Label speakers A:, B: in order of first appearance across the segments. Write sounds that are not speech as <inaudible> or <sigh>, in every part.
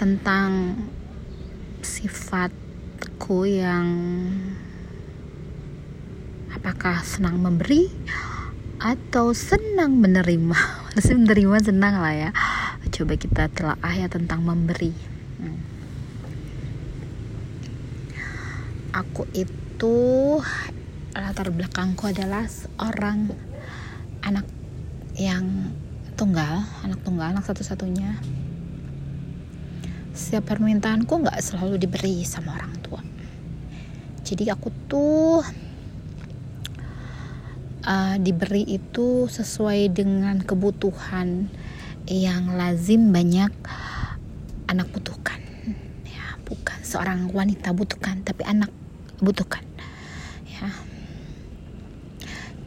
A: tentang sifatku yang apakah senang memberi atau senang menerima. <laughs> Masih menerima senang lah ya. Coba kita telah ya tentang memberi. Hmm. aku itu latar belakangku adalah seorang anak yang tunggal anak tunggal anak satu-satunya setiap permintaanku nggak selalu diberi sama orang tua. Jadi aku tuh uh, diberi itu sesuai dengan kebutuhan yang lazim banyak anak butuhkan. Ya bukan seorang wanita butuhkan tapi anak butuhkan. Ya.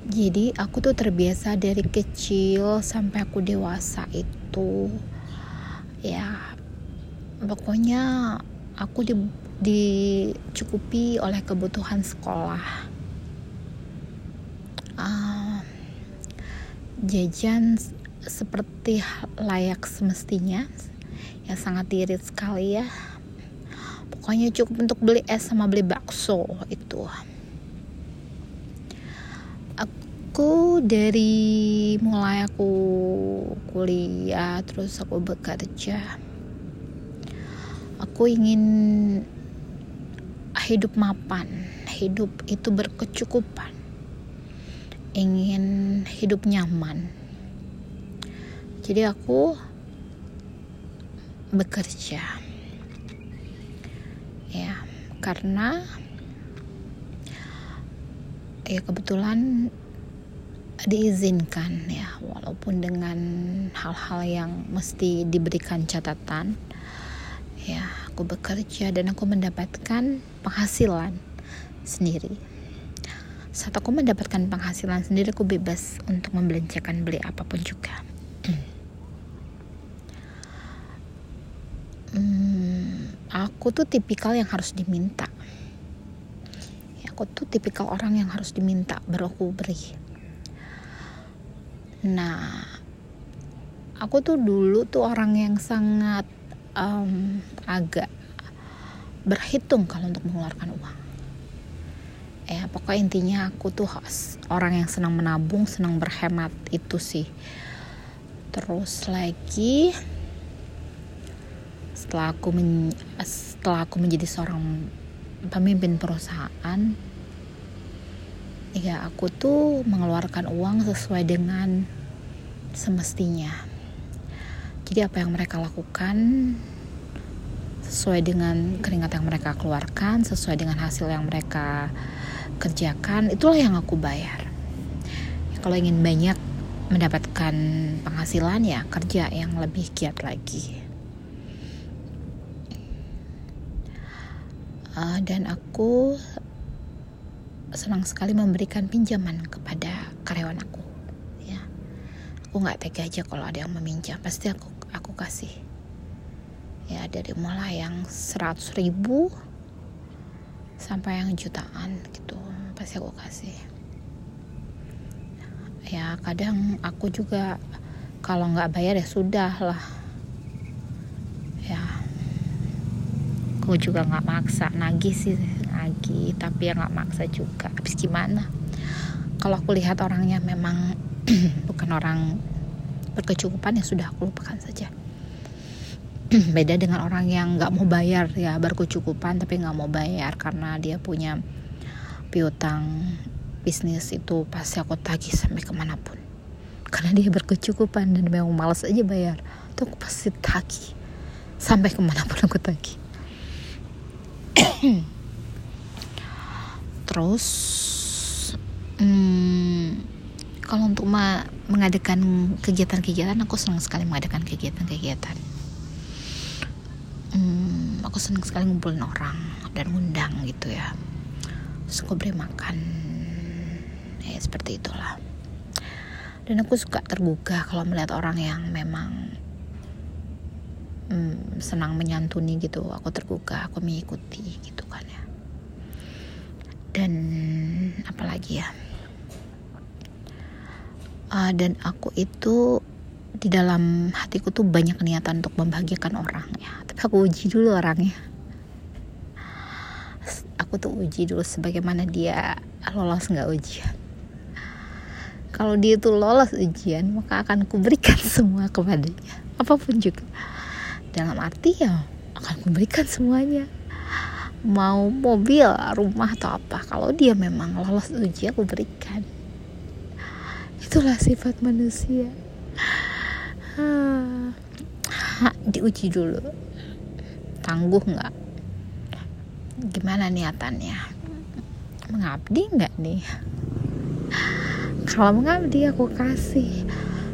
A: Jadi aku tuh terbiasa dari kecil sampai aku dewasa itu pokoknya aku di, dicukupi oleh kebutuhan sekolah. Uh, jajan seperti layak semestinya ya sangat irit sekali ya. Pokoknya cukup untuk beli es sama beli bakso itu. Aku dari mulai aku kuliah terus aku bekerja aku ingin hidup mapan hidup itu berkecukupan ingin hidup nyaman. Jadi aku bekerja. Ya karena ya kebetulan diizinkan ya. Walaupun dengan hal-hal yang mesti diberikan catatan ya aku bekerja dan aku mendapatkan penghasilan sendiri. Saat aku mendapatkan penghasilan sendiri aku bebas untuk membelanjakan beli apa pun juga. Hmm, aku tuh tipikal yang harus diminta. Ya, aku tuh tipikal orang yang harus diminta baru aku beri. Nah aku tuh dulu tuh orang yang sangat um, agak berhitung kalau untuk mengeluarkan uang. Ya pokoknya intinya aku tuh orang yang senang menabung senang berhemat itu sih. Terus lagi setelah aku men, setelah aku menjadi seorang pemimpin perusahaan ya aku tuh mengeluarkan uang sesuai dengan semestinya jadi apa yang mereka lakukan sesuai dengan keringat yang mereka keluarkan, sesuai dengan hasil yang mereka kerjakan, itulah yang aku bayar. Ya, kalau ingin banyak mendapatkan penghasilan ya kerja yang lebih giat lagi. Uh, dan aku senang sekali memberikan pinjaman kepada karyawan aku aku nggak tega aja kalau ada yang meminjam pasti aku aku kasih. Ya dari mulai yang seratus ribu sampai yang jutaan gitu pasti aku kasih. Ya kadang aku juga kalau nggak bayar ya sudah lah. Ya aku juga nggak maksa nagih sih nagih tapi ya nggak maksa juga. Habis gimana? Kalau aku lihat orangnya memang <clears throat> bukan orang berkecukupan ya sudah aku lupakan saja. <clears throat> Beda dengan orang yang nggak mau bayar ya berkecukupan tapi nggak mau bayar karena dia punya piutang bisnis itu pasti aku tagih sampai ke mana pun karena dia berkecukupan dan memang malas aja bayar tuh aku pasti tagih. Sampai ke mana pun aku tagih. <clears throat> Terus hmm, kalau untuk mengadakan kegiatan-kegiatan aku senang sekali mengadakan kegiatan-kegiatan. Hmm, aku senang sekali ngumpulin orang dan ngundang gitu ya. Suka beri makan. Ya seperti itulah. Dan aku suka tergugah kalau melihat orang yang memang hmm, senang menyantuni gitu. Aku tergugah aku mengikuti gitu kan ya. Dan apalagi ya uh, dan aku itu di dalam hatiku tuh banyak niatan untuk membahagiakan orang ya. Tapi aku uji dulu orangnya. Aku tuh uji dulu sebagaimana dia lolos nggak ujian. Kalau dia tuh lolos ujian maka akan kuberikan <laughs> semua kepadanya. Apa pun juga. Dalam arti ya akan kuberikan semuanya. Mau mobil rumah atau apa kalau dia memang lolos uji aku berikan itulah sifat manusia. Ha, diuji dulu. Tangguh nggak? Gimana niatannya? Mengabdi nggak nih? Kalau mengabdi aku kasih.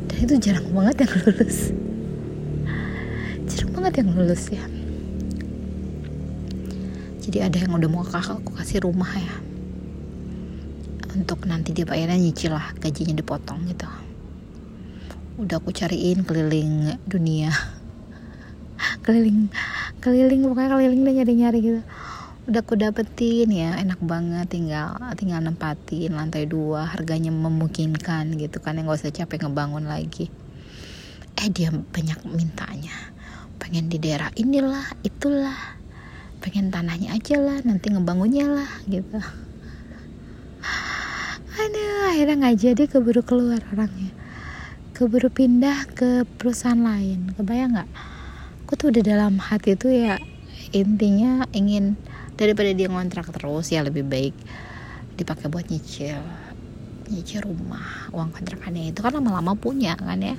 A: Dan itu jarang banget yang lulus. Jarang banget yang lulus ya. Jadi ada yang udah mau kakak aku kasih rumah ya untuk nanti dia bayarnya nyicil lah. Gajinya dipotong gitu. Udah aku cariin keliling dunia. <laughs> Keliling keliling pokoknya keliling deh nyari nyari gitu. Udah aku dapetin ya. Enak banget tinggal tinggal nempatin lantai dua. Harganya memungkinkan gitu kan. Yang gak usah capek ngebangun lagi. Eh dia banyak mintanya. Pengen di daerah inilah itulah. Pengen tanahnya aja lah nanti ngebangunnya lah gitu akhirnya nggak jadi keburu keluar orangnya. Keburu pindah ke perusahaan lain. Kebayang nggak? Aku tuh udah dalam hati tuh ya intinya ingin daripada dia ngontrak terus ya lebih baik dipakai buat nyicil nyicil rumah uang kontrakannya itu. Kan lama-lama punya kan ya.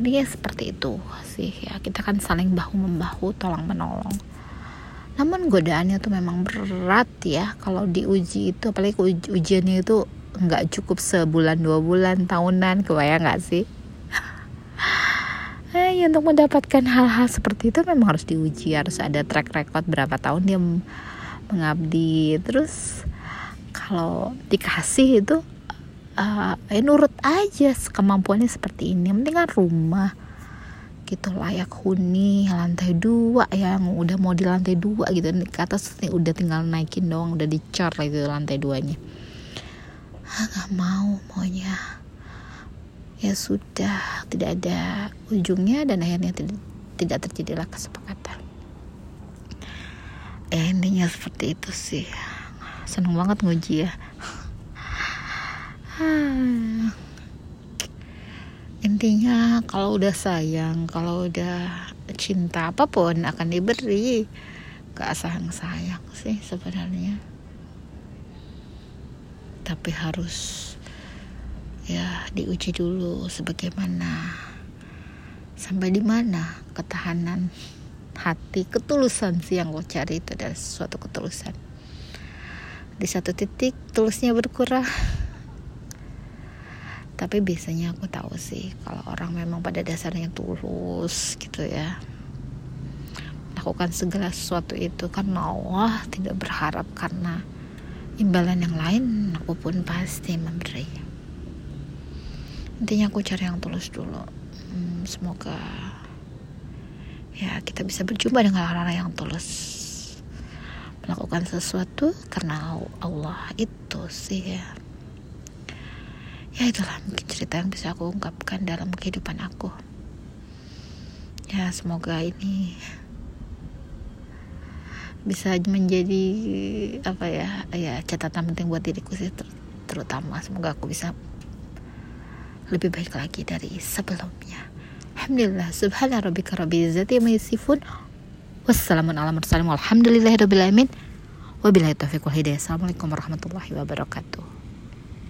A: Ini ya seperti itu sih ya. Kita kan saling bahu membahu tolong menolong namun godaannya tuh memang berat ya kalau diuji itu apalagi uji ujiannya itu nggak cukup sebulan dua bulan tahunan kebayang nggak sih? <sighs> Eh ya, untuk mendapatkan hal-hal seperti itu memang harus diuji harus ada track record berapa tahun dia mengabdi. Terus kalau dikasih itu uh, ya nurut aja kemampuannya seperti ini. Yang penting kan rumah. Gitu layak huni lantai dua yang udah mau di lantai dua gitu. Ke atas udah tinggal naikin doang udah dicor gitu lantai duanya nggak mau maunya. Ya sudah tidak ada ujungnya dan akhirnya tidak, tidak terjadilah kesepakatan. Eh, intinya seperti itu sih. Seneng banget nguji ya. <sighs> Intinya kalau udah sayang kalau udah cinta apa pun akan diberi sayang sayang sih sebenarnya tapi harus ya diuji dulu sebagaimana. Sampai di mana ketahanan hati ketulusan sih yang lo cari itu adalah sesuatu ketulusan. Di satu titik tulusnya berkurang. Tapi biasanya aku tahu sih kalau orang memang pada dasarnya tulus gitu ya lakukan segala sesuatu itu karena Allah tidak berharap karena imbalan yang lain aku pun pasti memberi. Intinya aku cari yang tulus dulu. Hmm, semoga ya kita bisa berjumpa dengan orang-orang yang tulus. Melakukan sesuatu karena Allah itu sih ya. Ya itulah mungkin cerita yang bisa aku ungkapkan dalam kehidupan aku. Ya semoga ini bisa menjadi apa ya ya catatan penting buat diriku sih ter terutama. Semoga aku bisa lebih baik lagi dari sebelumnya. Alhamdulillah. Subhana rabbika rabbil izzati amma yasifun. Wassalamun wabillahi taufiq wal assalamualaikum warahmatullahi wabarakatuh